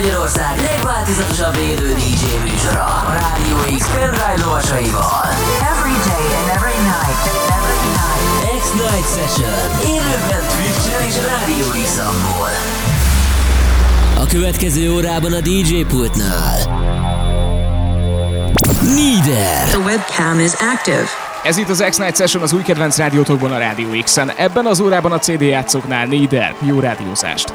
Magyarország legváltozatosabb élő DJ műsora a Rádió X pendrive lovasaival. Every day and every night. Every night. X-Night Session. Élőben Twitch-en és Rádió x A következő órában a DJ pultnál. Nieder. The webcam is active. Ez itt az X-Night Session az új kedvenc rádiótokban a Rádió X-en. Ebben az órában a CD játszóknál Nieder. Jó rádiózást!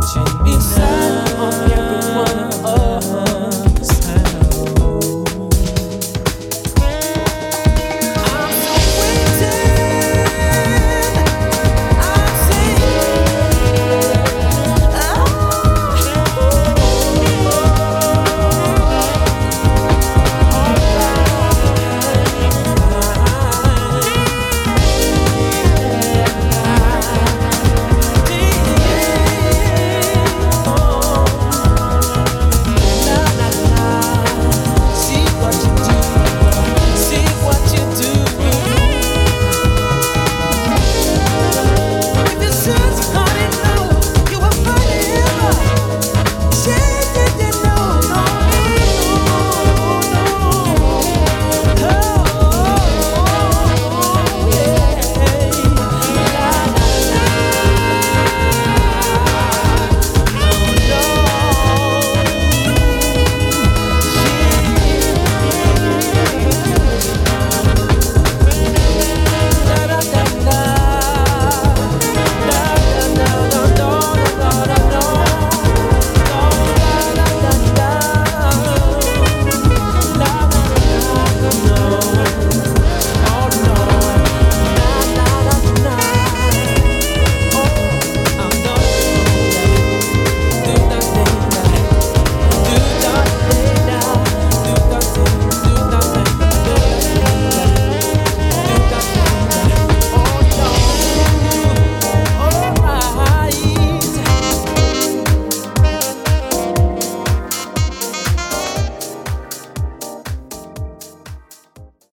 touching me Inside now. of every one of us.